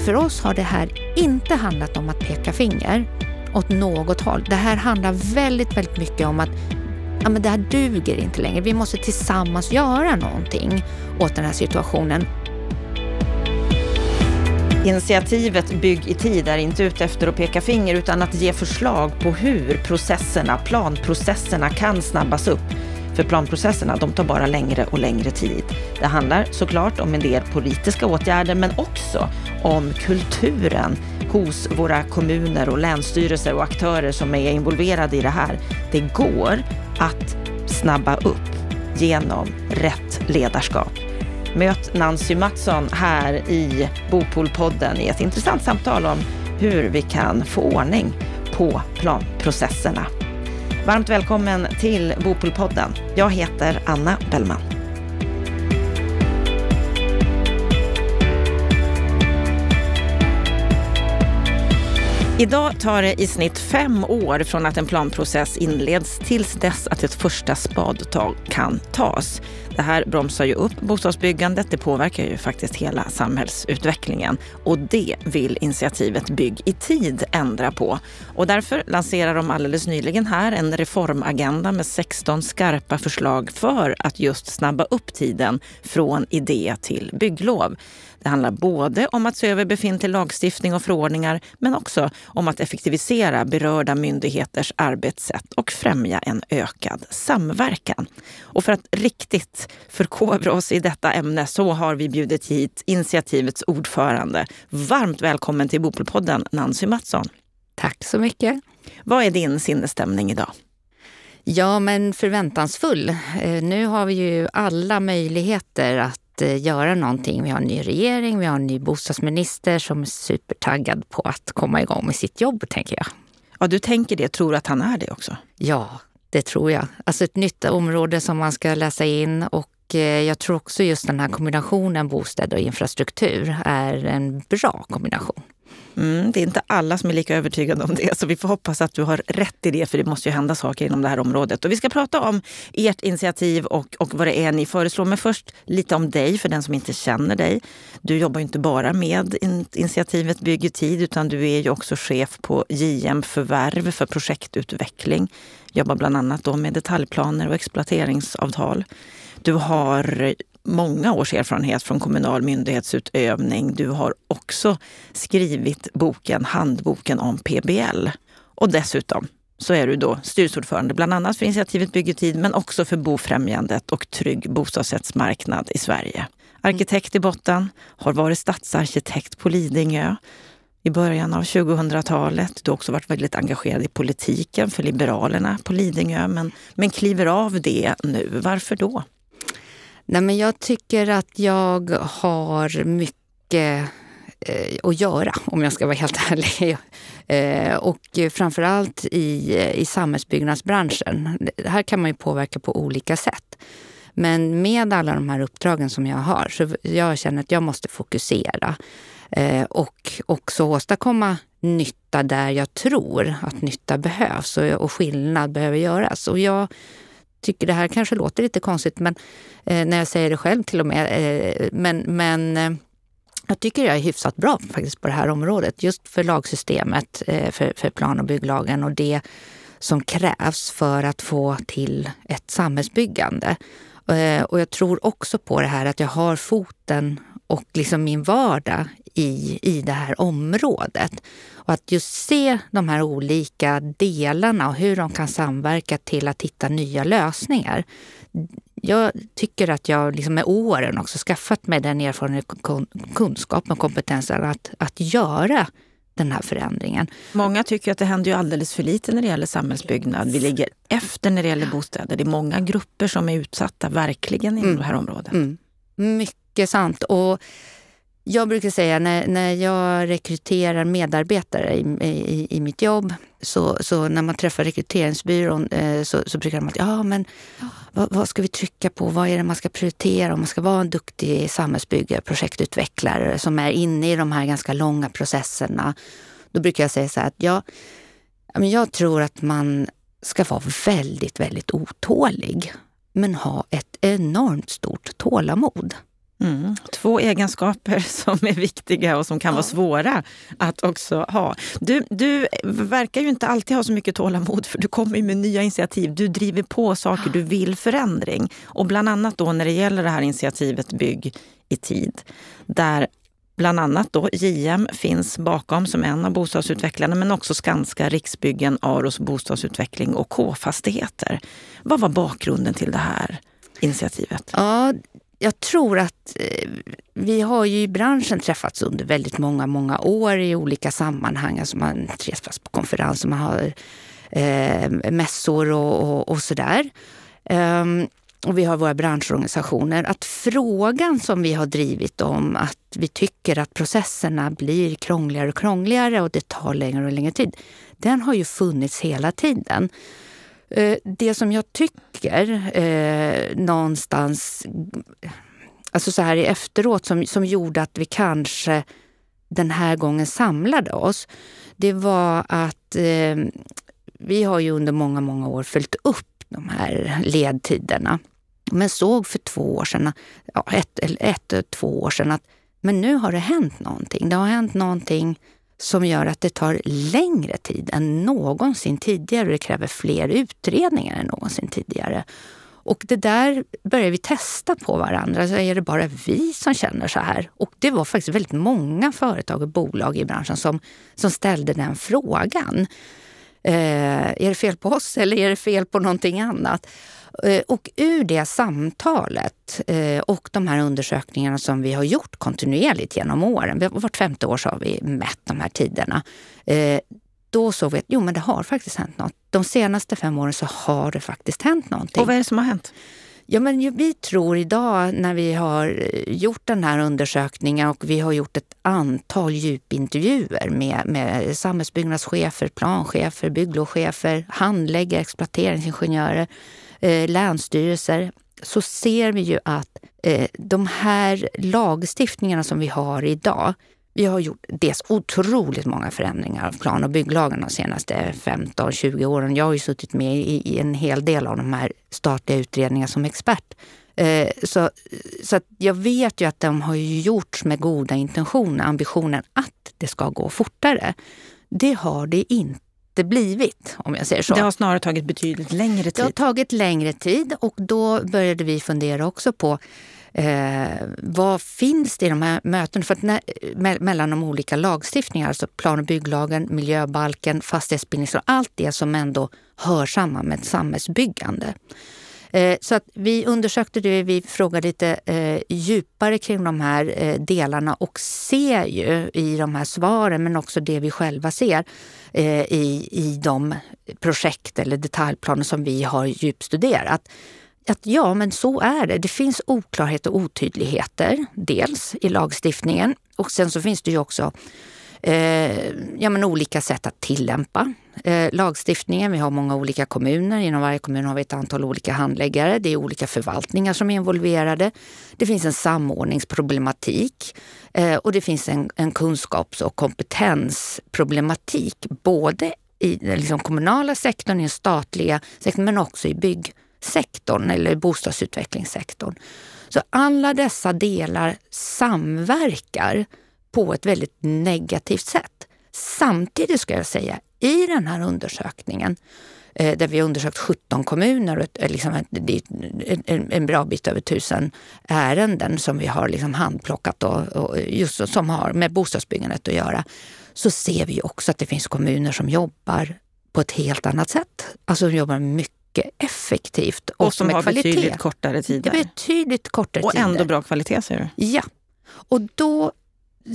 för oss har det här inte handlat om att peka finger åt något håll. Det här handlar väldigt, väldigt mycket om att ja, men det här duger inte längre. Vi måste tillsammans göra någonting åt den här situationen. Initiativet Bygg i tid är inte ute efter att peka finger utan att ge förslag på hur processerna, planprocesserna kan snabbas upp. För planprocesserna, de tar bara längre och längre tid. Det handlar såklart om en del politiska åtgärder men också om kulturen hos våra kommuner och länsstyrelser och aktörer som är involverade i det här. Det går att snabba upp genom rätt ledarskap. Möt Nancy Mattsson här i Bopolpodden i ett intressant samtal om hur vi kan få ordning på planprocesserna. Varmt välkommen till Bopolpodden. Jag heter Anna Bellman. Idag tar det i snitt fem år från att en planprocess inleds tills dess att ett första spadtag kan tas. Det här bromsar ju upp bostadsbyggandet. Det påverkar ju faktiskt hela samhällsutvecklingen och det vill initiativet Bygg i tid ändra på. Och därför lanserar de alldeles nyligen här en reformagenda med 16 skarpa förslag för att just snabba upp tiden från idé till bygglov. Det handlar både om att se över befintlig lagstiftning och förordningar men också om att effektivisera berörda myndigheters arbetssätt och främja en ökad samverkan. Och för att riktigt förkovra oss i detta ämne så har vi bjudit hit initiativets ordförande. Varmt välkommen till Bopolpodden, Nancy Mattsson. Tack så mycket. Vad är din sinnesstämning idag? Ja, men förväntansfull. Eh, nu har vi ju alla möjligheter att Eh, göra någonting. Vi har en ny regering, vi har en ny bostadsminister som är supertaggad på att komma igång med sitt jobb, tänker jag. Ja, du tänker det. Tror att han är det också? Ja, det tror jag. Alltså ett nytt område som man ska läsa in och eh, jag tror också just den här kombinationen bostäder och infrastruktur är en bra kombination. Mm, det är inte alla som är lika övertygade om det, så vi får hoppas att du har rätt i det, för det måste ju hända saker inom det här området. Och vi ska prata om ert initiativ och, och vad det är ni föreslår. Men först lite om dig, för den som inte känner dig. Du jobbar ju inte bara med initiativet Bygger tid, utan du är ju också chef på JM Förvärv för projektutveckling. Jobbar bland annat då med detaljplaner och exploateringsavtal. Du har många års erfarenhet från kommunal myndighetsutövning. Du har också skrivit boken Handboken om PBL. Och dessutom så är du då styrelseordförande bland annat för initiativet Byggetid men också för Bofrämjandet och Trygg bostadsrättsmarknad i Sverige. Arkitekt i botten, har varit stadsarkitekt på Lidingö i början av 2000-talet. Du har också varit väldigt engagerad i politiken för Liberalerna på Lidingö men, men kliver av det nu. Varför då? Nej, men jag tycker att jag har mycket eh, att göra, om jag ska vara helt ärlig. Eh, och framförallt i, i samhällsbyggnadsbranschen. Här kan man ju påverka på olika sätt. Men med alla de här uppdragen som jag har så jag känner att jag måste fokusera eh, och också åstadkomma nytta där jag tror att nytta behövs och, och skillnad behöver göras. Och jag tycker det här kanske låter lite konstigt men, eh, när jag säger det själv till och med. Eh, men men eh, jag tycker jag är hyfsat bra faktiskt på det här området. Just för lagsystemet, eh, för, för plan och bygglagen och det som krävs för att få till ett samhällsbyggande. Eh, och jag tror också på det här att jag har foten och liksom min vardag i, i det här området. Och att just se de här olika delarna och hur de kan samverka till att hitta nya lösningar. Jag tycker att jag liksom med åren också skaffat mig den erfarenheten, kunskapen och kompetensen att, att göra den här förändringen. Många tycker att det händer ju alldeles för lite när det gäller samhällsbyggnad. Vi ligger efter när det gäller bostäder. Det är många grupper som är utsatta, verkligen, inom mm. det här området. Mm. Mycket sant. Och jag brukar säga när, när jag rekryterar medarbetare i, i, i mitt jobb, så, så när man träffar rekryteringsbyrån eh, så, så brukar de alltid, ja men vad, vad, ska vi trycka på? Vad är det man ska prioritera? Om man ska vara en duktig samhällsbyggare, projektutvecklare som är inne i de här ganska långa processerna. Då brukar jag säga så här att ja, jag tror att man ska vara väldigt, väldigt otålig men ha ett enormt stort tålamod. Mm. Två egenskaper som är viktiga och som kan ja. vara svåra att också ha. Du, du verkar ju inte alltid ha så mycket tålamod för du kommer med nya initiativ. Du driver på saker, du vill förändring. Och bland annat då när det gäller det här initiativet Bygg i tid. Där bland annat då JM finns bakom som en av bostadsutvecklarna men också Skanska, Riksbyggen, Aros bostadsutveckling och K-fastigheter. Vad var bakgrunden till det här initiativet? Ja, jag tror att eh, vi har ju i branschen träffats under väldigt många, många år i olika sammanhang. Alltså man träffas på konferenser, man har eh, mässor och, och, och sådär. Um, och vi har våra branschorganisationer. Att frågan som vi har drivit om att vi tycker att processerna blir krångligare och krångligare och det tar längre och längre tid. Den har ju funnits hela tiden. Eh, det som jag tycker eh, någonstans, alltså så här i efteråt, som, som gjorde att vi kanske den här gången samlade oss, det var att eh, vi har ju under många, många år följt upp de här ledtiderna. Men såg för två år sedan, ja, ett, ett, två år sedan att men nu har det hänt någonting. Det har hänt någonting som gör att det tar längre tid än någonsin tidigare och det kräver fler utredningar än någonsin tidigare. Och det där börjar vi testa på varandra. Så är det bara vi som känner så här? Och det var faktiskt väldigt många företag och bolag i branschen som, som ställde den frågan. Eh, är det fel på oss eller är det fel på någonting annat? Eh, och ur det samtalet eh, och de här undersökningarna som vi har gjort kontinuerligt genom åren, vart femte år så har vi mätt de här tiderna. Eh, då såg vi att jo, men det har faktiskt hänt något. De senaste fem åren så har det faktiskt hänt någonting. Och vad är det som har hänt? Ja, men vi tror idag när vi har eh, gjort den här undersökningen och vi har gjort ett antal djupintervjuer med, med samhällsbyggnadschefer, planchefer, bygglovschefer, handläggare, exploateringsingenjörer eh, länsstyrelser så ser vi ju att eh, de här lagstiftningarna som vi har idag, vi har gjort dels otroligt många förändringar av plan och bygglagen de senaste 15-20 åren. Jag har ju suttit med i, en hel del av de här statliga utredningarna som expert. Eh, så så jag vet ju att de har gjorts med goda intentioner, ambitionen att det ska gå fortare. Det har det inte inte blivit, om jag säger så. Det har snarare tagit betydligt längre tid. Det har tagit längre tid och då började vi fundera också på eh, vad finns det i de här mötena? För när, me mellan de olika lagstiftningarna, alltså plan och bygglagen, miljöbalken, fastighetsbildningslagen, allt det som ändå hör samman med samhällsbyggande. Eh, så att vi undersökte det, vi frågade lite eh, djupare kring de här eh, delarna och ser ju i de här svaren, men också det vi själva ser eh, i, i de projekt eller detaljplaner som vi har djupstuderat. Att ja, men så är det. Det finns oklarheter och otydligheter, dels i lagstiftningen och sen så finns det ju också eh, ja, men olika sätt att tillämpa eh, lagstiftningen. Vi har många olika kommuner. Inom varje kommun har vi ett antal olika handläggare. Det är olika förvaltningar som är involverade. Det finns en samordningsproblematik eh, och det finns en, en kunskaps och kompetensproblematik både i den liksom kommunala sektorn, i den statliga sektorn men också i sektorn eller bostadsutvecklingssektorn. Så alla dessa delar samverkar på ett väldigt negativt sätt. Samtidigt ska jag säga, i den här undersökningen eh, där vi har undersökt 17 kommuner och ett, eh, liksom en, en bra bit över tusen ärenden som vi har liksom handplockat och, och just som har med bostadsbyggandet att göra, så ser vi också att det finns kommuner som jobbar på ett helt annat sätt. Alltså de jobbar mycket effektivt och, och som har kvalitet. betydligt kortare tider. Betydligt kortare och tider. ändå bra kvalitet säger du? Ja. Och då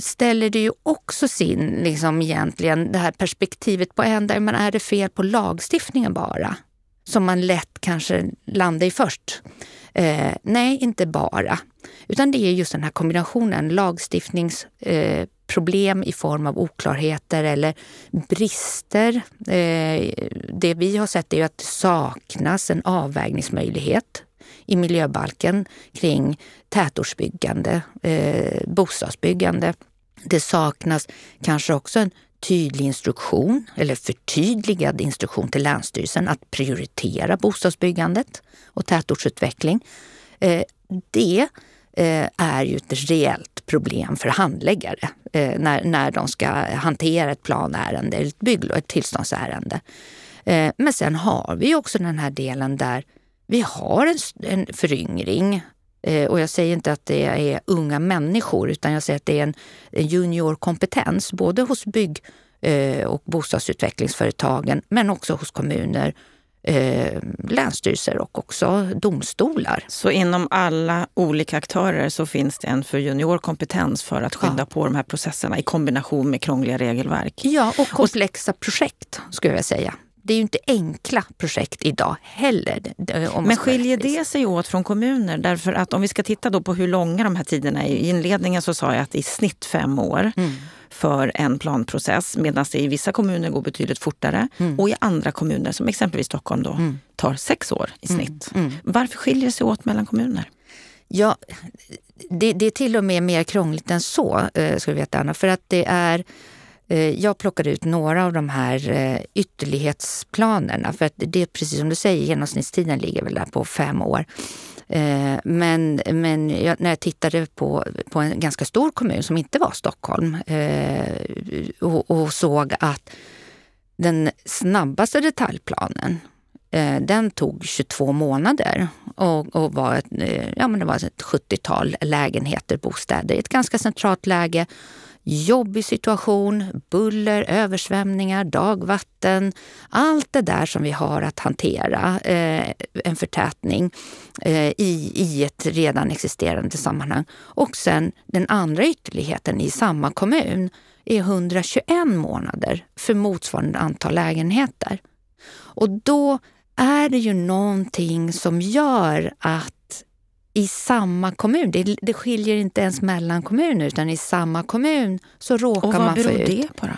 ställer det ju också sin, liksom egentligen, det här perspektivet på ända, men är det fel på lagstiftningen bara? Som man lätt kanske landar i först. Eh, nej, inte bara. Utan det är just den här kombinationen lagstiftningsproblem eh, problem i form av oklarheter eller brister. Eh, det vi har sett är att det saknas en avvägningsmöjlighet i miljöbalken kring tätortsbyggande, eh, bostadsbyggande. Det saknas kanske också en tydlig instruktion eller förtydligad instruktion till Länsstyrelsen att prioritera bostadsbyggandet och tätortsutveckling. Eh, det är ju ett reellt problem för handläggare eh, när, när de ska hantera ett planärende, ett bygglov, ett tillståndsärende. Eh, men sen har vi också den här delen där vi har en, en föryngring eh, och jag säger inte att det är unga människor utan jag säger att det är en, en juniorkompetens både hos bygg eh, och bostadsutvecklingsföretagen men också hos kommuner eh, länsstyrelser och också domstolar. Så inom alla olika aktörer så finns det en för juniorkompetens för att skynda ja. på de här processerna i kombination med krångliga regelverk? Ja, och komplexa och, projekt skulle jag säga. Det är ju inte enkla projekt idag heller. Men skiljer det sig åt från kommuner? Därför att om vi ska titta då på hur långa de här tiderna är. I inledningen så sa jag att i snitt fem år. Mm för en planprocess medan det i vissa kommuner går betydligt fortare mm. och i andra kommuner, som exempelvis Stockholm, då, mm. tar sex år i mm. snitt. Mm. Varför skiljer det sig åt mellan kommuner? Ja, det, det, är till och med mer krångligt än så, eh, ska du veta Anna. För att det är, eh, jag plockade ut några av de här eh, ytterlighetsplanerna. För att det är precis som du säger, genomsnittstiden ligger väl där på fem år. Eh, men men jag, när jag tittade på, på en ganska stor kommun som inte var Stockholm eh, och, och såg att den snabbaste detaljplanen eh, den tog 22 månader och, och var ett, eh, ja, men det var ett 70-tal lägenheter, bostäder i ett ganska centralt läge jobbig situation, buller, översvämningar, dagvatten. Allt det där som vi har att hantera, eh, en förtätning eh, i, i ett redan existerande sammanhang. Och sen den andra ytterligheten i samma kommun är 121 månader för motsvarande antal lägenheter. Och då är det ju någonting som gör att i samma kommun. Det, det skiljer inte ens mellan kommuner utan i samma kommun så råkar man få ut... Och vad beror det på då?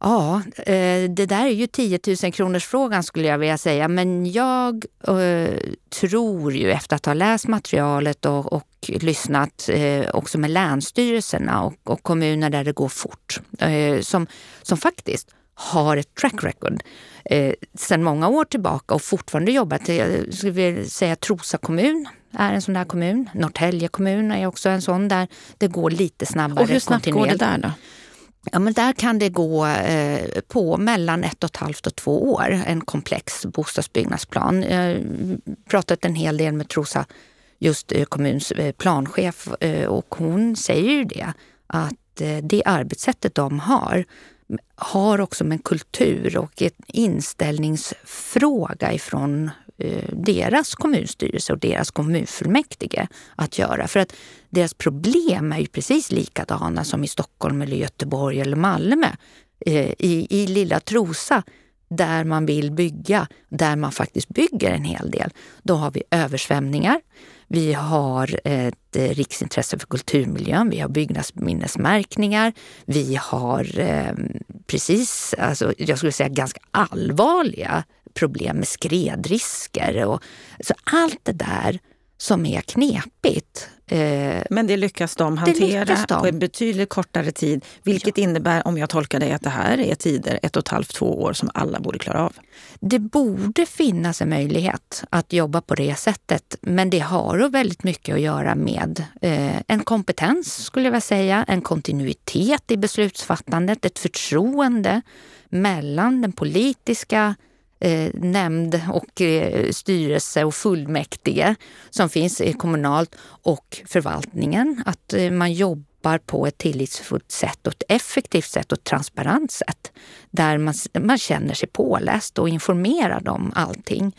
Ja, eh, det där är ju 10 000 kronors frågan skulle jag vilja säga. Men jag eh, tror ju efter att ha läst materialet och, och lyssnat eh, också med länsstyrelserna och, och, kommuner där det går fort. Eh, som, som faktiskt har ett track record eh, sedan många år tillbaka och fortfarande jobbar. Till, jag skulle säga Trosa kommun är en sån där kommun. Norrtälje kommun är också en sån där det går lite snabbare. Och hur snabbt går det där då? Ja, men där kan det gå eh, på mellan ett och ett halvt och två år, en komplex bostadsbyggnadsplan. Jag har pratat en hel del med Trosa, just eh, kommuns eh, planchef, eh, och hon säger ju det, att eh, det arbetssättet de har har också med kultur och en inställningsfråga ifrån Eh, deras kommunstyrelse och deras kommunfullmäktige att göra. För att deras problem är ju precis likadana som i Stockholm, eller Göteborg eller Malmö. Eh, I, I lilla Trosa, där man vill bygga, där man faktiskt bygger en hel del, då har vi översvämningar. Vi har ett eh, riksintresse för kulturmiljön, vi har byggnadsminnesmärkningar, vi har eh, precis, alltså, jag skulle säga ganska allvarliga problem med skredrisker. Och, så allt det där som är knepigt. Eh, Men det lyckas de hantera lyckas de. på en betydligt kortare tid. Vilket ja. innebär, om jag tolkar det, att det här är tider, ett och ett halvt, två år, som alla borde klara av. Det borde finnas en möjlighet att jobba på det sättet. Men det har väldigt mycket att göra med eh, en kompetens, skulle jag vilja säga. En kontinuitet i beslutsfattandet, ett förtroende mellan den politiska eh, nämnd och eh, styrelse och fullmäktige som finns eh, kommunalt och förvaltningen. Att eh, man jobbar på ett tillitsfullt sätt och ett effektivt sätt och ett transparent sätt. Där man, man känner sig påläst och informerad om allting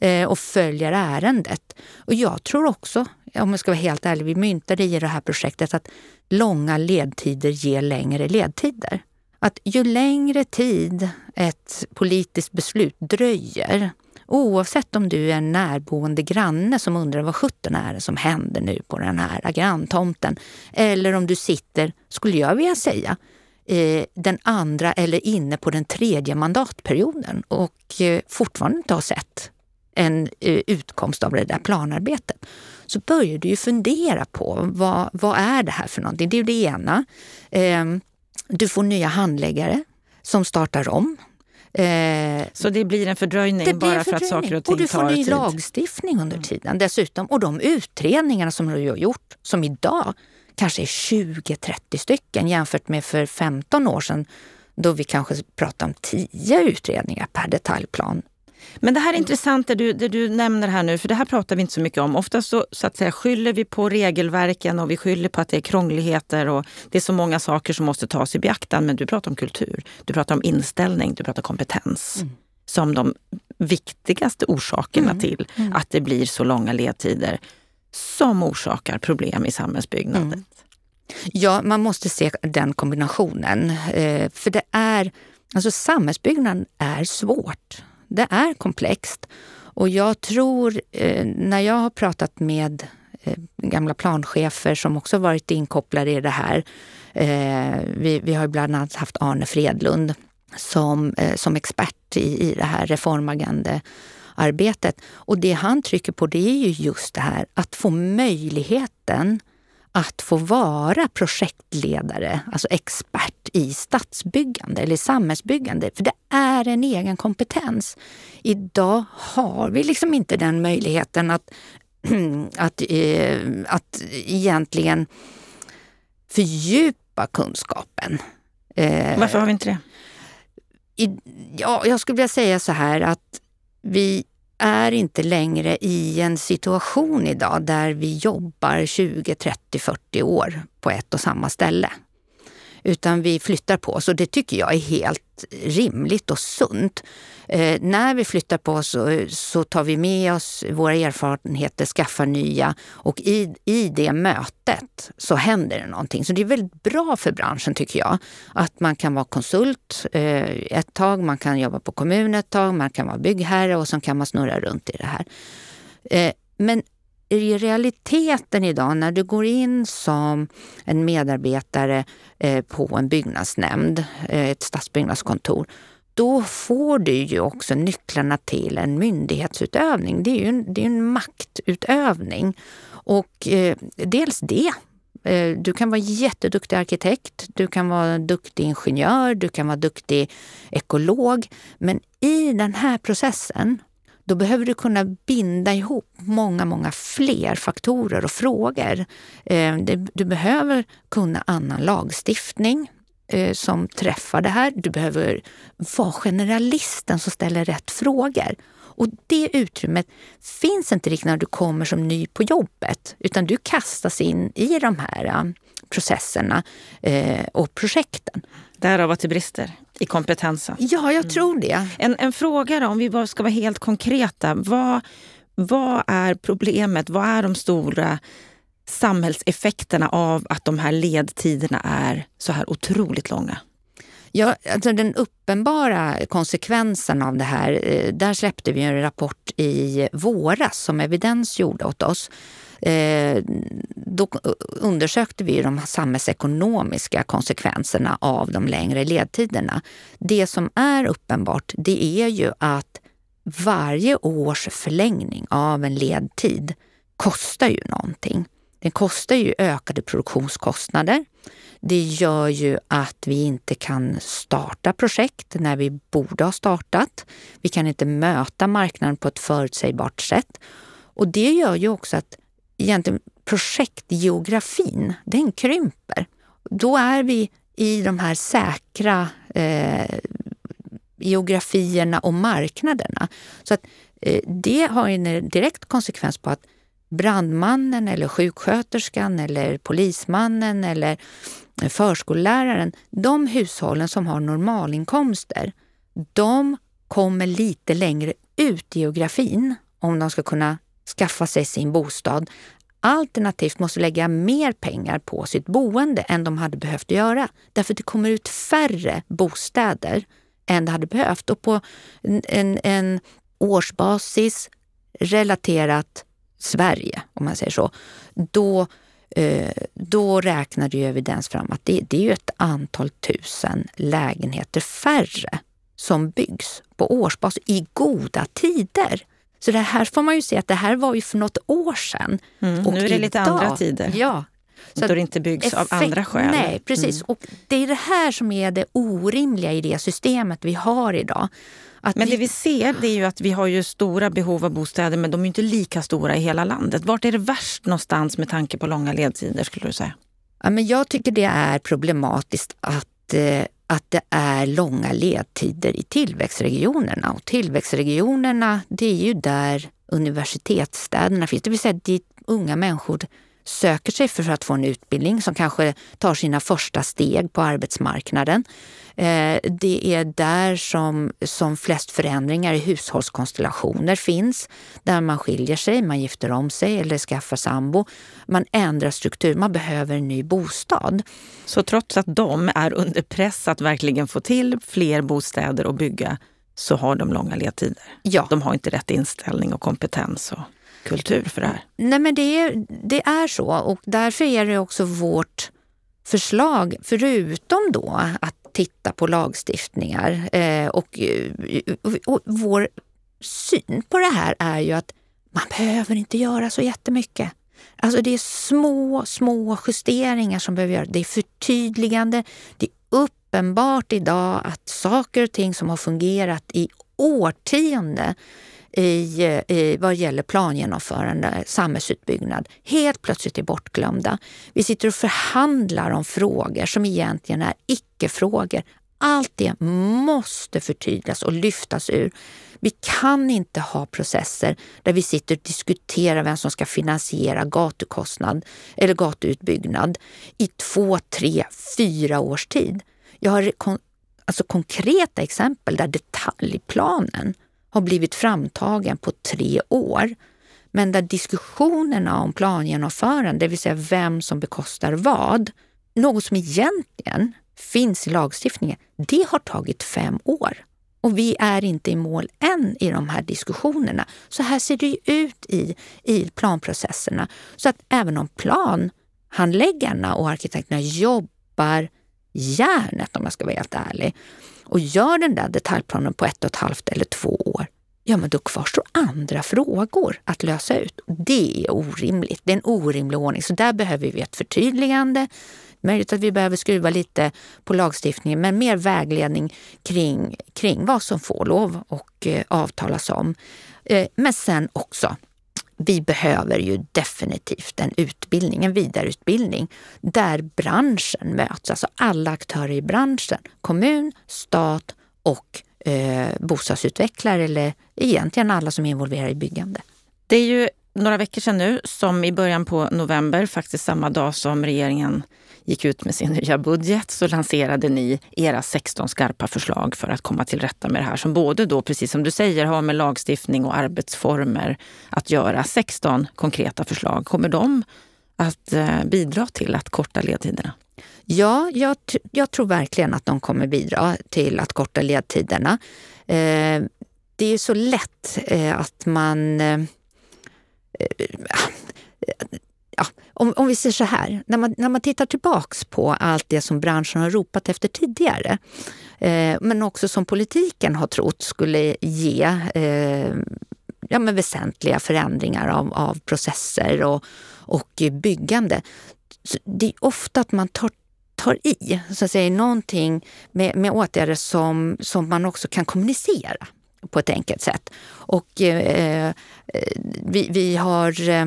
eh, och följer ärendet. Och jag tror också, om jag ska vara helt ärlig, vi myntade i det här projektet att långa ledtider ger längre ledtider att ju längre tid ett politiskt beslut dröjer, oavsett om du är en närboende granne som undrar vad sjutton är det som händer nu på den här granntomten, eller om du sitter, skulle jag vilja säga, den andra eller inne på den tredje mandatperioden och eh, fortfarande inte har sett en eh, utkomst av det där planarbetet, så börjar du ju fundera på vad, vad är det här för någonting? Det är ju det ena. Ehm, du får nya handläggare som startar om. Eh, så det blir en fördröjning det bara en för att saker och ting Och du får ny tid? lagstiftning under tiden dessutom. Och de utredningarna som du har gjort, som idag kanske är 20-30 stycken jämfört med för 15 år sedan då vi kanske pratade om 10 utredningar per detaljplan. Men det här är intressant det du, det du nämner här nu, för det här pratar vi inte så mycket om. Ofta så, så att säga, skyller vi på regelverken och vi skyller på att det är krångligheter och det är så många saker som måste tas i beaktan. Men du pratar om kultur, du pratar om inställning, du pratar kompetens mm. som de viktigaste orsakerna mm. till mm. att det blir så långa ledtider som orsakar problem i samhällsbyggnaden. Mm. Ja, man måste se den kombinationen. Eh, för det är, alltså samhällsbyggnaden är svårt det är komplext. Och jag tror, eh, när jag har pratat med eh, gamla planchefer som också varit inkopplade i det här. Eh, vi, vi har bland annat haft Arne Fredlund som, eh, som expert i, i det här reformagendearbetet. Och det han trycker på det är ju just det här att få möjligheten att få vara projektledare, alltså expert i stadsbyggande eller samhällsbyggande. För det är en egen kompetens. Idag har vi liksom inte den möjligheten att, att, eh, att egentligen fördjupa kunskapen. Eh, Varför har vi inte det? Ja, jag skulle vilja säga så här att vi är inte längre i en situation idag där vi jobbar 20, 30, 40 år på ett och samma ställe. Utan vi flyttar på oss och det tycker jag är helt rimligt och sunt. Eh, när vi flyttar på oss så, så, tar vi med oss våra erfarenheter, skaffar nya och i, i det mötet så händer det någonting. Så det är väldigt bra för branschen tycker jag. Att man kan vara konsult eh, ett tag, man kan jobba på kommun ett tag, man kan vara byggherre och så kan man snurra runt i det här. Eh, men i realiteten idag när du går in som en medarbetare eh, på en byggnadsnämnd, eh, ett stadsbyggnadskontor, då får du ju också nycklarna till en myndighetsutövning. Det är ju en, det är en maktutövning. Och eh, dels det. Eh, du kan vara jätteduktig arkitekt, du kan vara duktig ingenjör, du kan vara duktig ekolog. Men i den här processen då behöver du kunna binda ihop många, många fler faktorer och frågor. Eh, du behöver kunna annan lagstiftning eh, som träffar det här. Du behöver vara generalisten som ställer rätt frågor. Och det utrymmet finns inte riktigt när du kommer som ny på jobbet, utan du kastas in i de här eh, processerna eh, och projekten. Därav att det brister i kompetensen. Ja, jag tror det. En, en fråga då, om vi bara ska vara helt konkreta. Vad, vad är problemet? Vad är de stora samhällseffekterna av att de här ledtiderna är så här otroligt långa? Ja, alltså den uppenbara konsekvensen av det här, eh, där släppte vi en rapport i våras som Evidens gjorde åt oss Eh, då undersökte vi de samhällsekonomiska konsekvenserna av de längre ledtiderna. Det som är uppenbart det är ju att varje års förlängning av en ledtid kostar ju någonting. Den kostar ju ökade produktionskostnader. Det gör ju att vi inte kan starta projekt när vi borde ha startat. Vi kan inte möta marknaden på ett förutsägbart sätt. Och det gör ju också att egentligen projektgeografin, den krymper. Då är vi i de här säkra eh, geografierna och marknaderna. Så att, eh, det har en direkt konsekvens på att brandmannen eller sjuksköterskan eller polismannen eller förskolläraren, de hushållen som har normalinkomster, de kommer lite längre ut i geografin om de ska kunna skaffa sig sin bostad. Alternativt måste lägga mer pengar på sitt boende än de hade behövt göra. Därför att det kommer ut färre bostäder än det hade behövt. Och på en, en, en årsbasis relaterat Sverige, om man säger så, då, eh, då räknar ju evidens fram att det, det är ju ett antal tusen lägenheter färre som byggs på årsbasis i goda tider. Så det här får man ju se att det här var ju för något år sedan. Mm, nu är det idag, lite andra tider. Ja. Så då det inte byggs effekt, av andra skäl. Nej, precis. Mm. Och det är det här som är det orimliga i det systemet vi har idag. Att men det vi ser det är ju att vi har ju stora behov av bostäder men de är inte lika stora i hela landet. Vart är det värst någonstans med tanke på långa ledtider skulle du säga? Ja, men jag tycker det är problematiskt att eh, att det är långa ledtider i tillväxtregionerna. Och tillväxtregionerna, det är ju där universitetsstäderna finns. Det vill säga dit unga människor söker sig för att få en utbildning som kanske tar sina första steg på arbetsmarknaden. Eh, det är där som, som flest förändringar i hushållskonstellationer finns. Där man skiljer sig, man gifter om sig eller skaffar sambo. Man ändrar struktur, man behöver en ny bostad. Så trots att de är under press att verkligen få till fler bostäder och bygga så har de långa ledtider? Ja. De har inte rätt inställning och kompetens? Och kultur för det här? Nej, men det är, det är så och därför är det också vårt förslag, förutom då att titta på lagstiftningar eh, och, och, och vår syn på det här är ju att man behöver inte göra så jättemycket. Alltså det är små, små justeringar som behöver göras. Det är förtydligande. Det är uppenbart idag att saker och ting som har fungerat i årtionden i, eh, i vad gäller plangenomförande, samhällsutbyggnad, helt plötsligt är bortglömda. Vi sitter och förhandlar om frågor som egentligen är icke-frågor. Allt det måste förtydligas och lyftas ur. Vi kan inte ha processer där vi sitter och diskuterar vem som ska finansiera gatukostnad eller gatuutbyggnad i två, tre, fyra års tid. Jag har alltså konkreta exempel där detaljplanen har blivit framtagen på tre år. Men där diskussionerna om plangenomförande, det vill säga vem som bekostar vad, något som egentligen finns i lagstiftningen, det har tagit fem år. Och vi är inte i mål än i de här diskussionerna. Så här ser det ut i, i planprocesserna. Så att även om planhandläggarna och arkitekterna jobbar järnet, om jag ska vara helt ärlig, och gör den där detaljplanen på ett och ett halvt eller två år, ja men då kvarstår andra frågor att lösa ut. Det är orimligt. Det är en orimlig ordning. Så där behöver vi ett förtydligande. Möjligt att vi behöver skruva lite på lagstiftningen, men mer vägledning kring, kring vad som får lov och eh, avtalas om. Eh, men sen också vi behöver ju definitivt en utbildning, en vidareutbildning där branschen möts, alltså alla aktörer i branschen, kommun, stat och eh, bostadsutvecklare eller egentligen alla som är involverade i byggande. Det är ju några veckor sedan nu som i början på november, faktiskt samma dag som regeringen gick ut med sin nya budget så lanserade ni era 16 skarpa förslag för att komma till rätta med det här som både då, precis som du säger, har med lagstiftning och arbetsformer att göra. 16 konkreta förslag. Kommer de att eh, bidra till att korta ledtiderna? Ja, jag, jag tror verkligen att de kommer bidra till att korta ledtiderna. Eh, det är så lätt eh, att man eh, eh ja, om, om vi säger så här, när man, när man tittar tillbaks på allt det som branschen har ropat efter tidigare, eh, men också som politiken har trott skulle ge eh, ja, men väsentliga förändringar av, av processer och, och byggande. Så det är ofta att man tar tar i, så att säga, någonting med, med åtgärder som, som man också kan kommunicera på ett enkelt sätt. Och eh, eh vi, vi har eh,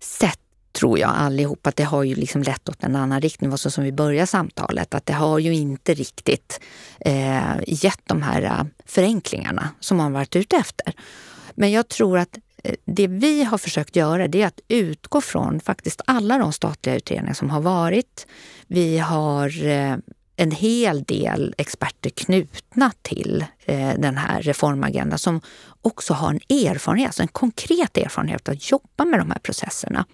sett tror jag allihop att det har ju liksom lett åt en annan riktning, var så som vi började samtalet, att det har ju inte riktigt eh, gett de här eh, förenklingarna som man varit ute efter. Men jag tror att eh, det vi har försökt göra det är att utgå från faktiskt alla de statliga utredningar som har varit. Vi har eh, en hel del experter knutna till eh, den här reformagendan som också har en erfarenhet, alltså en konkret erfarenhet att jobba med de här processerna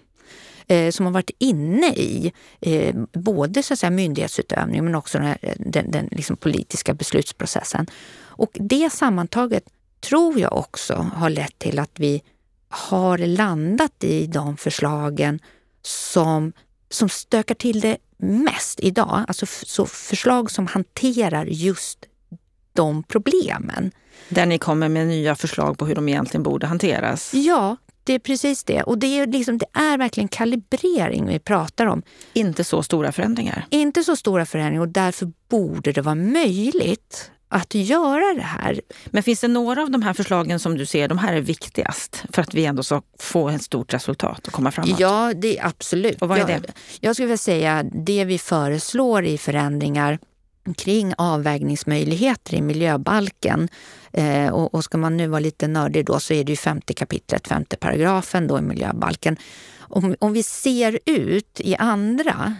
eh, som har varit inne i eh, både så att säga, myndighetsutövning men också den, den, den liksom politiska beslutsprocessen. Och det sammantaget tror jag också har lett till att vi har landat i de förslagen som, som stökar till det mest idag. Alltså så förslag som hanterar just de problemen. Där ni kommer med nya förslag på hur de egentligen borde hanteras? Ja, det är precis det. Och det är, liksom, det är verkligen kalibrering vi pratar om. Inte så stora förändringar. Inte så stora förändringar och därför borde det vara möjligt att göra det här. Men finns det några av de här förslagen som du ser, de här är viktigast för att vi ändå ska få ett stort resultat och komma framåt? Ja, det är absolut. Och vad är jag, det? Jag skulle vilja säga det vi föreslår i förändringar kring avvägningsmöjligheter i miljöbalken. Eh, och, och ska man nu vara lite nördig då så är det ju femte kapitlet, femte paragrafen då i miljöbalken. Om, om vi ser ut i andra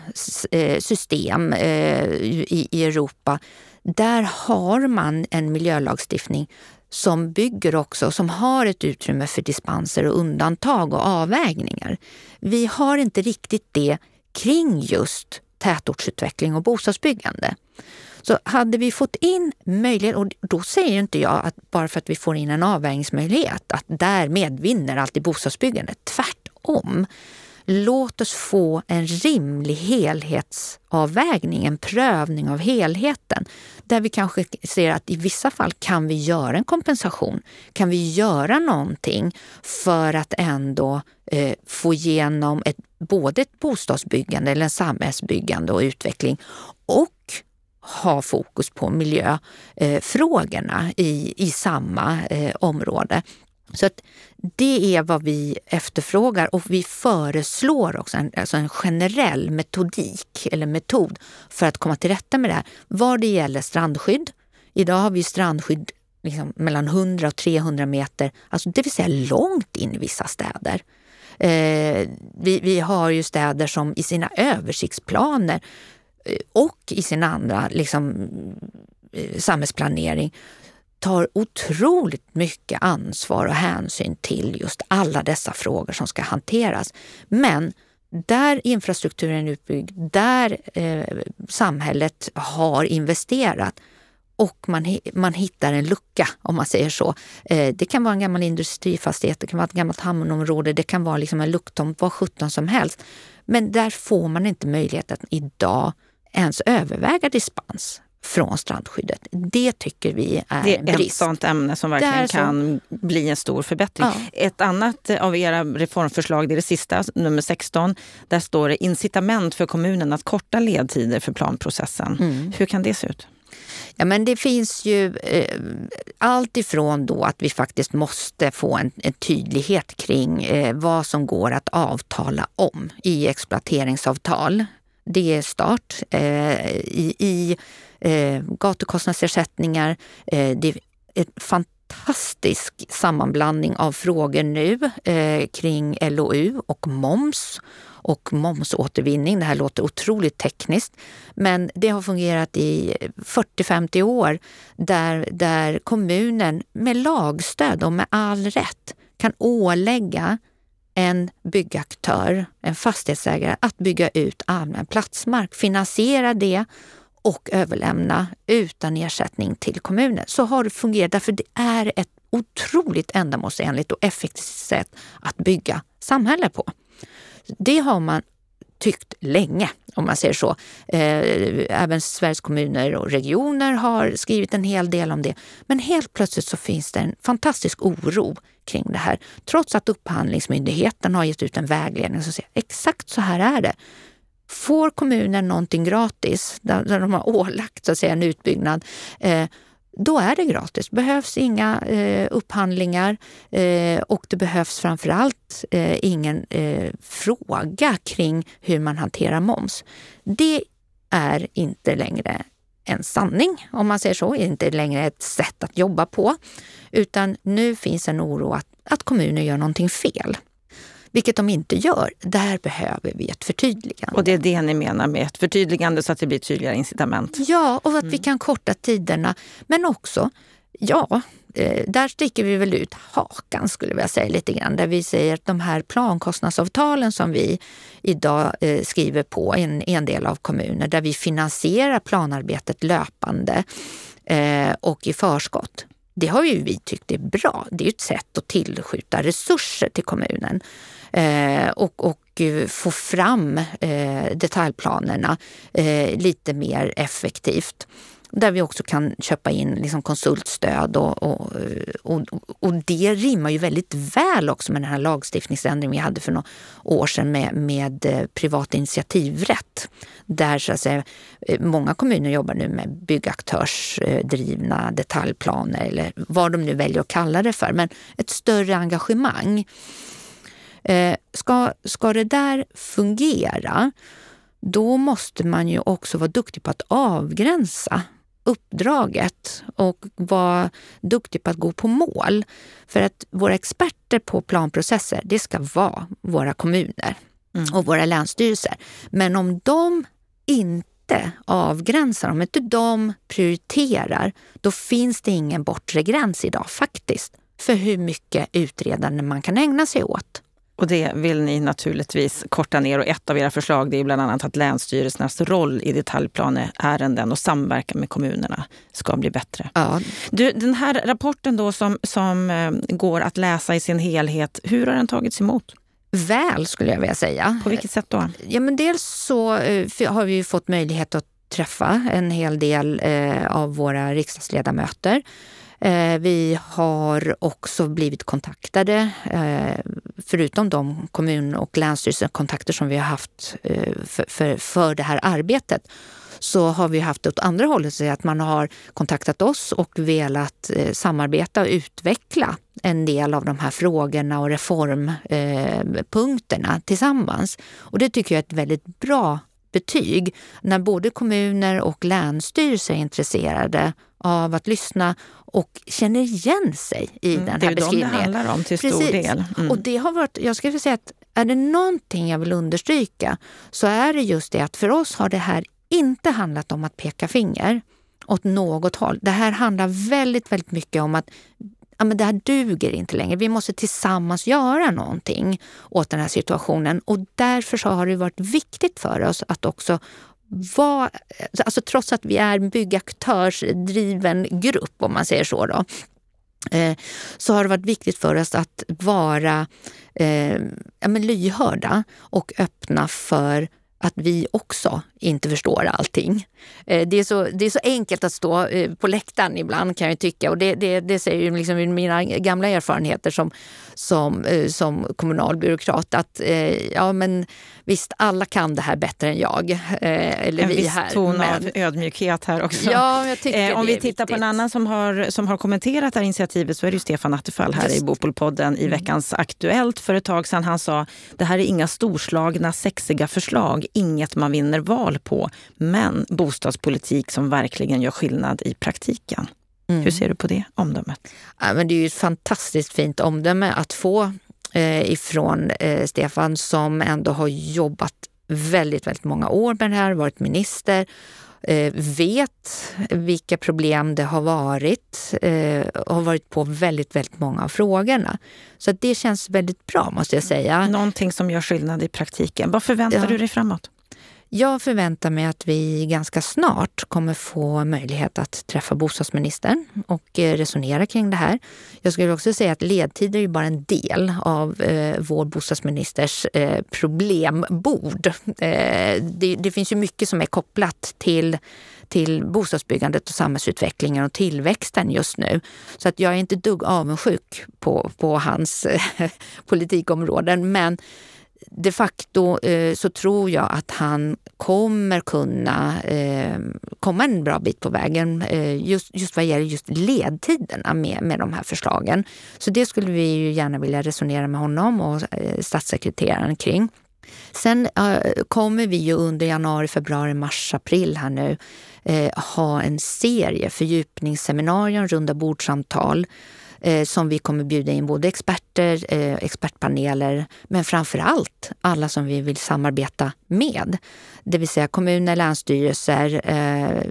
eh, system eh, i, i Europa, där har man en miljölagstiftning som bygger också, som har ett utrymme för dispenser och undantag och avvägningar. Vi har inte riktigt det kring just tätortsutveckling och bostadsbyggande. Så hade vi fått in möjlighet, och då säger inte jag att bara för att vi får in en avvägningsmöjlighet, att därmed vinner alltid bostadsbyggandet. Tvärtom. Låt oss få en rimlig helhetsavvägning, en prövning av helheten. Där vi kanske ser att i vissa fall kan vi göra en kompensation. Kan vi göra någonting för att ändå eh, få igenom ett, både ett bostadsbyggande eller en samhällsbyggande och utveckling och ha fokus på miljöfrågorna i, i samma eh, område. Så att det är vad vi efterfrågar och vi föreslår också en, alltså en generell metodik eller metod för att komma till rätta med det här. Vad det gäller strandskydd. Idag har vi strandskydd liksom mellan 100 och 300 meter, alltså det vill säga långt in i vissa städer. Eh, vi, vi har ju städer som i sina översiktsplaner Eh, och i sin andra liksom, eh, samhällsplanering tar otroligt mycket ansvar och hänsyn till just alla dessa frågor som ska hanteras. Men där infrastrukturen är utbyggd, där eh, samhället har investerat och man, man hittar en lucka, om man säger så. Eh, det kan vara en gammal industrifastighet, det kan vara ett gammalt hamnområde, det kan vara liksom en lucktomt, vad sjutton som helst. Men där får man inte möjlighet att idag ens överväga dispens från strandskyddet. Det tycker vi är Det är en brist. ett sånt ämne som verkligen kan bli en stor förbättring. Ja. Ett annat av era reformförslag, det är det sista, nummer 16. Där står det incitament för kommunen att korta ledtider för planprocessen. Mm. Hur kan det se ut? Ja, men det finns ju eh, allt ifrån då att vi faktiskt måste få en, en tydlighet kring eh, vad som går att avtala om i exploateringsavtal. Det är start. Eh, I i eh, gatukostnadsersättningar. Eh, det är en fantastisk sammanblandning av frågor nu eh, kring LOU och moms och momsåtervinning. Det här låter otroligt tekniskt, men det har fungerat i 40-50 år där, där kommunen med lagstöd och med all rätt kan ålägga en byggaktör, en fastighetsägare, att bygga ut allmän platsmark, finansiera det och överlämna utan ersättning till kommunen. Så har det fungerat därför det är ett otroligt ändamålsenligt och effektivt sätt att bygga samhälle på. Det har man tyckt länge, om man säger så. Eh, även Sveriges kommuner och regioner har skrivit en hel del om det. Men helt plötsligt så finns det en fantastisk oro kring det här. Trots att Upphandlingsmyndigheten har gett ut en vägledning som säger exakt så här är det. Får kommunen någonting gratis, där de har ålagt så att säga, en utbyggnad, eh, då är det gratis. Det behövs inga eh, upphandlingar eh, och det behövs framförallt eh, ingen eh, fråga kring hur man hanterar moms. Det är inte längre en sanning, om man säger så, inte längre ett sätt att jobba på. Utan nu finns en oro att, att kommuner gör någonting fel. Vilket de inte gör. Där behöver vi ett förtydligande. Och det är det ni menar med ett förtydligande så att det blir tydligare incitament? Ja, och att mm. vi kan korta tiderna. Men också, ja, eh, där sticker vi väl ut hakan skulle jag säga lite grann. Där vi säger att de här plankostnadsavtalen som vi idag eh, skriver på i en, en del av kommuner där vi finansierar planarbetet löpande eh, och i förskott. Det har ju vi tyckt är bra. Det är ett sätt att tillskjuta resurser till kommunen eh, och, och eh, få fram eh, detaljplanerna eh, lite mer effektivt. där vi också kan köpa in liksom konsultstöd och, och, eh, och, och, det rimmar ju väldigt väl också med den här lagstiftningsändringen vi hade för några år sedan med, med eh, privat initiativrätt. Där så att säga, många kommuner jobbar nu med byggaktörsdrivna detaljplaner eller vad de nu väljer att kalla det för, men ett större engagemang. Eh, ska, ska det där fungera, då måste man ju också vara duktig på att avgränsa uppdraget och vara duktig på att gå på mål. För att våra experter på planprocesser, det ska vara våra kommuner mm. och våra länsstyrelser. Men om de inte avgränsar, om inte de prioriterar, då finns det ingen bortre gräns idag faktiskt för hur mycket utredande man kan ägna sig åt. Och det vill ni naturligtvis korta ner och ett av era förslag det är bland annat att länsstyrelsernas roll i detaljplaneärenden och samverkan med kommunerna ska bli bättre. Ja. Du, den här rapporten då som, som eh, går att läsa i sin helhet, hur har den tagits emot? Väl skulle jag vilja säga. På vilket sätt då? Ja, men dels så eh, har vi fått möjlighet att träffa en hel del eh, av våra riksdagsledamöter. Eh, vi har också blivit kontaktade, eh, förutom de kommun och länsstyrelsekontakter som vi har haft eh, för, för, för det här arbetet, så har vi haft det åt andra hållet, så att man har kontaktat oss och velat samarbeta och utveckla en del av de här frågorna och reformpunkterna tillsammans. Och det tycker jag är ett väldigt bra betyg när både kommuner och länsstyrelser är intresserade av att lyssna och känner igen sig i mm, den här beskrivningen. Det är dem det handlar om till Precis. stor del. Mm. Och det har varit, jag skulle säga att är det någonting jag vill understryka så är det just det att för oss har det här inte handlat om att peka finger åt något håll. Det här handlar väldigt, väldigt mycket om att ja, men det här duger inte längre. Vi måste tillsammans göra någonting åt den här situationen. Och därför så har det varit viktigt för oss att också vara, alltså trots att vi är en byggaktörsdriven grupp om man säger så, då, eh, så har det varit viktigt för oss att vara eh, ja, men lyhörda och öppna för att vi också inte förstår allting. Eh, det är så, det är så enkelt att stå eh, på läktaren ibland kan jag tycka och det, det, det säger ju liksom mina gamla erfarenheter som, som, eh, som kommunal byråkrat att ja men visst, alla kan det här bättre än jag. Eller en vi viss här. ton men... av ödmjukhet här också. Ja, jag tycker eh, om vi tittar viktigt. på en annan som har, som har kommenterat det här initiativet så är det ju Stefan Attefall här Just. i Bopolpodden i mm. veckans Aktuellt för ett tag sedan. Han sa det här är inga storslagna sexiga förslag, inget man vinner val på, men bostadspolitik som verkligen gör skillnad i praktiken. Mm. Hur ser du på det omdömet? Ja, men det är ju ett fantastiskt fint omdöme att få eh, ifrån eh, Stefan som ändå har jobbat väldigt, väldigt många år med det här, varit minister, eh, vet vilka problem det har varit eh, och har varit på väldigt, väldigt många av frågorna. Så det känns väldigt bra måste jag säga. Någonting som gör skillnad i praktiken. Vad förväntar ja. du dig framåt? Jag förväntar mig att vi ganska snart kommer få möjlighet att träffa bostadsministern och eh, resonera kring det här. Jag skulle också säga att ledtider är bara en del av eh, vår bostadsministers eh, problembord. Eh, det, det, finns ju mycket som är kopplat till till bostadsbyggandet och samhällsutvecklingen och tillväxten just nu. Så att jag är inte dugg avundsjuk på, på hans eh, politikområden. Men de facto eh, så tror jag att han kommer kunna eh, komma en bra bit på vägen eh, just, just vad gäller just ledtiderna med, med de här förslagen. Så det skulle vi ju gärna vilja resonera med honom och eh, statssekreteraren kring. Sen eh, kommer vi ju under januari, februari, mars, april här nu eh, ha en serie fördjupningsseminarier, runda bordsamtal eh, som vi kommer bjuda in både experter, eh, expertpaneler, men framför allt alla som vi vill samarbeta med. Det vill säga kommuner, länsstyrelser, eh,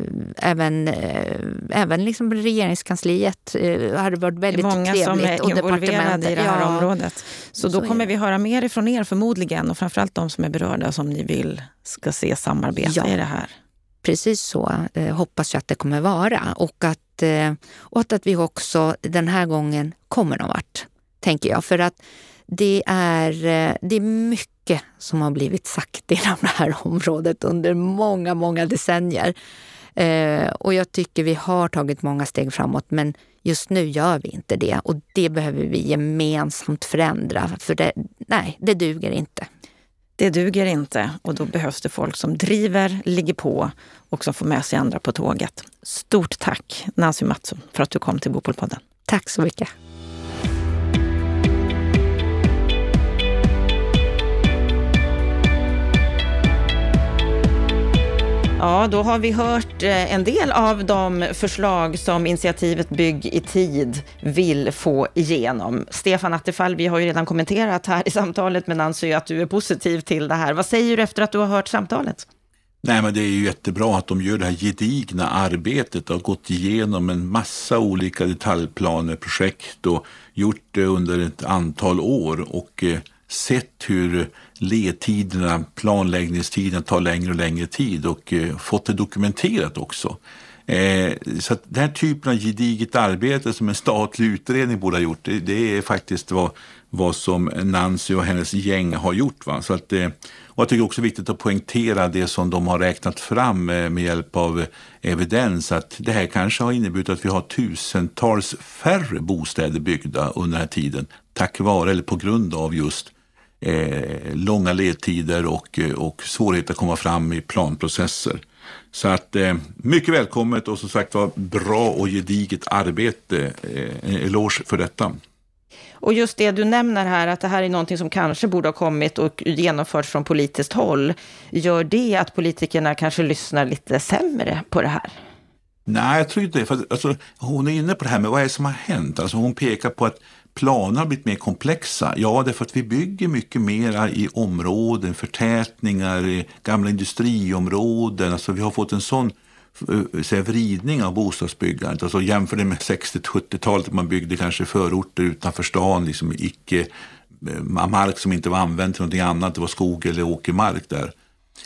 även, eh, även liksom regeringskansliet eh, har varit väldigt trevligt. Det är många som är involverade i det här ja. området. Så, så då kommer vi höra mer ifrån er förmodligen och framförallt de som är berörda som ni vill ska se samarbeta ja. i det här. Precis så eh, hoppas jag att det kommer vara och att, eh, och att vi också den här gången kommer någon vart, tänker jag. För att det är, eh, det är mycket som har blivit sagt inom det här området under många, många decennier. Eh, och jag tycker vi har tagit många steg framåt men just nu gör vi inte det och det behöver vi gemensamt förändra för det, nej, det duger inte. Det duger inte och då behövs det folk som driver, ligger på och som får med sig andra på tåget. Stort tack Nancy Mattsson för att du kom till Bopolpodden. Tack så mycket. Ja, då har vi hört eh, en del av de förslag som initiativet Bygg i tid vill få igenom. Stefan Attefall, vi har ju redan kommenterat här i samtalet med Nancy att du är positiv till det här. Vad säger du efter att du har hört samtalet? Nej, men det är ju jättebra att de gör det här gedigna arbetet och har gått igenom en massa olika detaljplaneprojekt och gjort det under ett antal år och eh, sett hur ledtiderna, planläggningstiderna tar längre och längre tid och eh, fått det dokumenterat också. Eh, så att den här typen av gediget arbete som en statlig utredning borde ha gjort, det, det är faktiskt vad, vad som Nancy och hennes gäng har gjort. Va? Så att, eh, och jag tycker också det är viktigt att poängtera det som de har räknat fram eh, med hjälp av eh, evidens, att det här kanske har inneburit att vi har tusentals färre bostäder byggda under den här tiden, tack vare eller på grund av just eh, långa ledtider och, eh, och svårigheter att komma fram i planprocesser. Så att eh, mycket välkommet och som sagt var bra och gediget arbete. Eh, eloge för detta. Och just det du nämner här, att det här är någonting som kanske borde ha kommit och genomförts från politiskt håll. Gör det att politikerna kanske lyssnar lite sämre på det här? Nej, jag tror inte det. För, alltså, hon är inne på det här med vad är det som har hänt. Alltså, hon pekar på att planer har blivit mer komplexa. Ja, det är för att vi bygger mycket mera i områden, förtätningar, i gamla industriområden. Alltså vi har fått en sån eh, säga, vridning av bostadsbyggandet. Alltså jämför det med 60-70-talet man byggde kanske förorter utanför stan, liksom icke, eh, mark som inte var använd till någonting annat, det var skog eller åkermark där.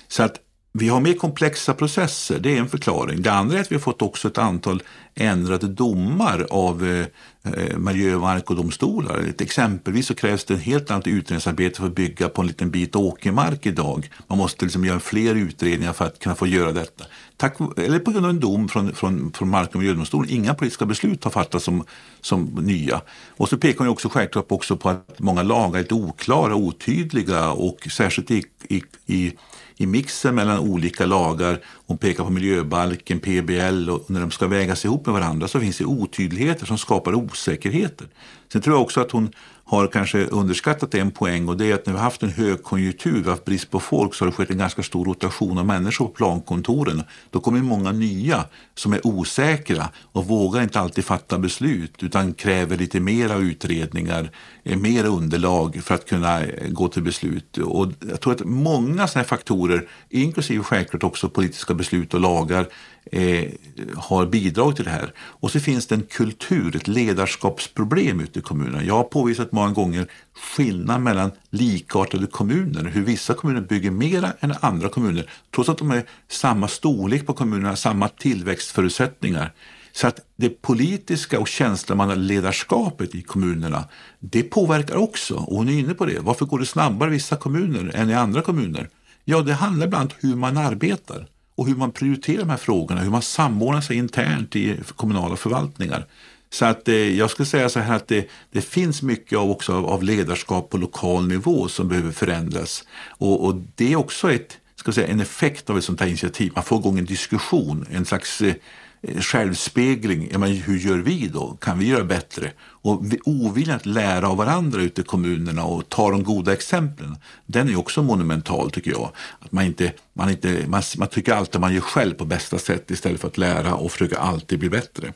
Så att vi har mer komplexa processer, det är en förklaring. Det andra är att vi har fått också ett antal ändrade domar av eh, eh miljö och markodomstolar. Exempelvis så krävs det en helt annat utredningsarbete för att bygga på en liten bit åkermark idag. Man måste liksom göra fler utredningar för att kunna få göra detta. Tack, eller på grund av en dom från, från, från Mark och miljödomstolen. Inga politiska beslut har fattats som, som nya. Och så pekar man också självklart också på att många lagar är lite oklara, otydliga och särskilt i, i, i i mixen mellan olika lagar. Hon pekar på miljöbalken, PBL och när de ska vägas ihop med varandra så finns det otydligheter som skapar osäkerheter. Sen tror jag också att hon har kanske underskattat en poäng och det är att när vi har haft en högkonjunktur, vi har haft brist på folk, så har det skett en ganska stor rotation av människor på plankontoren. Då kommer många nya som är osäkra och vågar inte alltid fatta beslut utan kräver lite mera utredningar, eh, mer underlag för att kunna eh, gå till beslut. Och jag tror att många sådana här faktorer, inklusive självklart också politiska beslut och lagar, eh, har bidragit till det här. Och så finns det en kultur, ett ledarskapsproblem ute i kommunerna. Jag har påvisat många gånger skillnad mellan likartade kommuner, hur vissa kommuner bygger mera än andra kommuner, trots att de är samma storlek på kommunerna, samma tillväxtförutsättningar. Så att det politiska och tjänstemannaledarskapet i kommunerna, det påverkar också. Och hon är inne på det. Varför går det snabbare i vissa kommuner än i andra kommuner? Ja, det handlar bland annat om hur man arbetar och hur man prioriterar de här frågorna, hur man samordnar sig internt i kommunala förvaltningar. Så att eh, jag skulle säga så här att det, det finns mycket av, också av, av, ledarskap på lokal nivå som behöver förändras. Och, och det är också ett, ska säga, en effekt av ett sånt här initiativ. Man får igång en diskussion, en slags eh, eh självspegling. Ja, men hur gör vi då? Kan vi göra bättre? Och oviljan att lära av varandra ute i kommunerna och ta de goda exemplen, den är också monumental tycker jag. Att man, inte, man, inte, man, man tycker alltid att man gör själv på bästa sätt istället för att lära och försöka alltid bli bättre.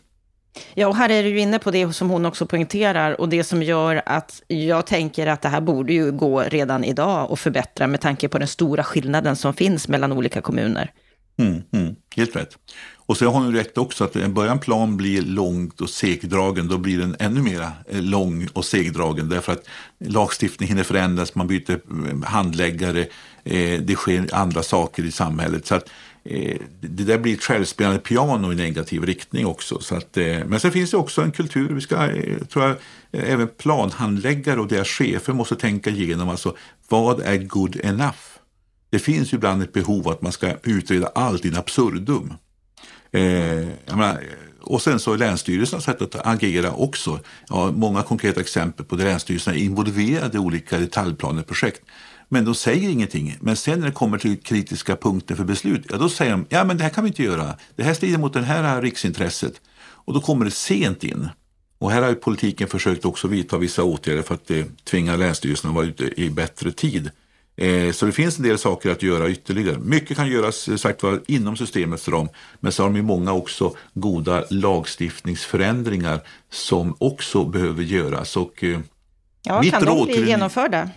Ja, och här är du inne på det som hon också poängterar och det som gör att jag tänker att det här borde ju gå redan idag och förbättra med tanke på den stora skillnaden som finns mellan olika kommuner. Mm, mm, helt rätt. Och så har hon rätt också att en början plan blir långt och segdragen, då blir den ännu mer eh, lång och segdragen därför att lagstiftningen hinner förändras, man byter eh, handläggare, eh, det sker andra saker i samhället. Så att, Eh, det där blir ett självspelande piano i negativ riktning också. Så att, eh, men sen finns det också en kultur, vi ska, eh, tror jag, även planhandläggare och deras chefer måste tänka igenom alltså, vad är good enough? Det finns ju ibland ett behov att man ska utreda allt in absurdum. Eh, menar, och sen så är länsstyrelsernas sätt att agera också. Jag har många konkreta exempel på där länsstyrelserna är involverade i olika detaljplaneprojekt. Men de säger ingenting. Men sen när det kommer till kritiska punkter för beslut, ja då säger de ja men det här kan vi inte göra. Det här strider mot det här riksintresset. Och då kommer det sent in. Och här har politiken försökt också vidta vissa åtgärder för att eh, tvinga länsstyrelserna att vara ute i bättre tid. Eh, så det finns en del saker att göra ytterligare. Mycket kan göras eh, sagt var, inom systemets ram, men så har de ju många också goda lagstiftningsförändringar som också behöver göras. Och, eh, ja, kan de bli genomförda?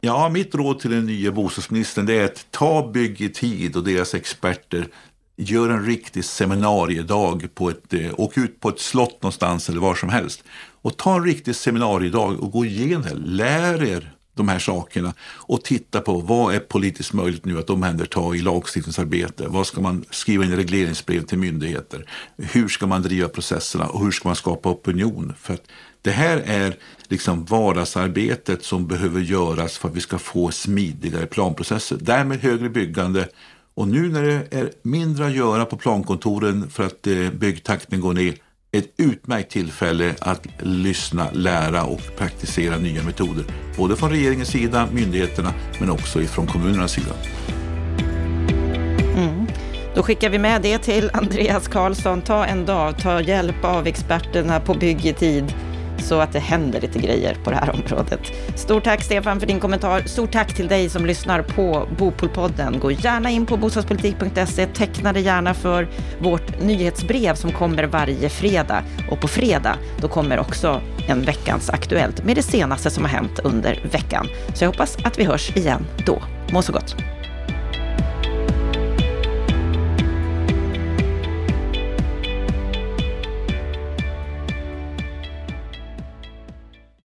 Ja, mitt råd till den nya bostadsministern det är att ta Bygg i tid och deras experter gör en riktig seminariedag, på ett, eh, åk ut på ett slott någonstans eller var som helst och ta en riktig seminariedag och gå igenom det. Lär er de här sakerna och titta på vad är politiskt möjligt nu att omhänderta i lagstiftningsarbete. Vad ska man skriva in i regleringsbrev till myndigheter? Hur ska man driva processerna och hur ska man skapa opinion? För att det här är liksom vardagsarbetet som behöver göras för att vi ska få smidigare planprocesser. Därmed högre byggande och nu när det är mindre att göra på plankontoren för att eh, byggtakten går ner ett utmärkt tillfälle att lyssna, lära och praktisera nya metoder. Både från regeringens sida, myndigheterna, men också från kommunernas sida. Mm. Då skickar vi med det till Andreas Karlsson. Ta en dag, ta hjälp av experterna på Bygg i tid så att det händer lite grejer på det här området. Stort tack Stefan för din kommentar. Stort tack till dig som lyssnar på Bopolpodden. Gå gärna in på bostadspolitik.se, teckna dig gärna för vårt nyhetsbrev som kommer varje fredag. Och på fredag, då kommer också en veckans Aktuellt med det senaste som har hänt under veckan. Så jag hoppas att vi hörs igen då. Må så gott!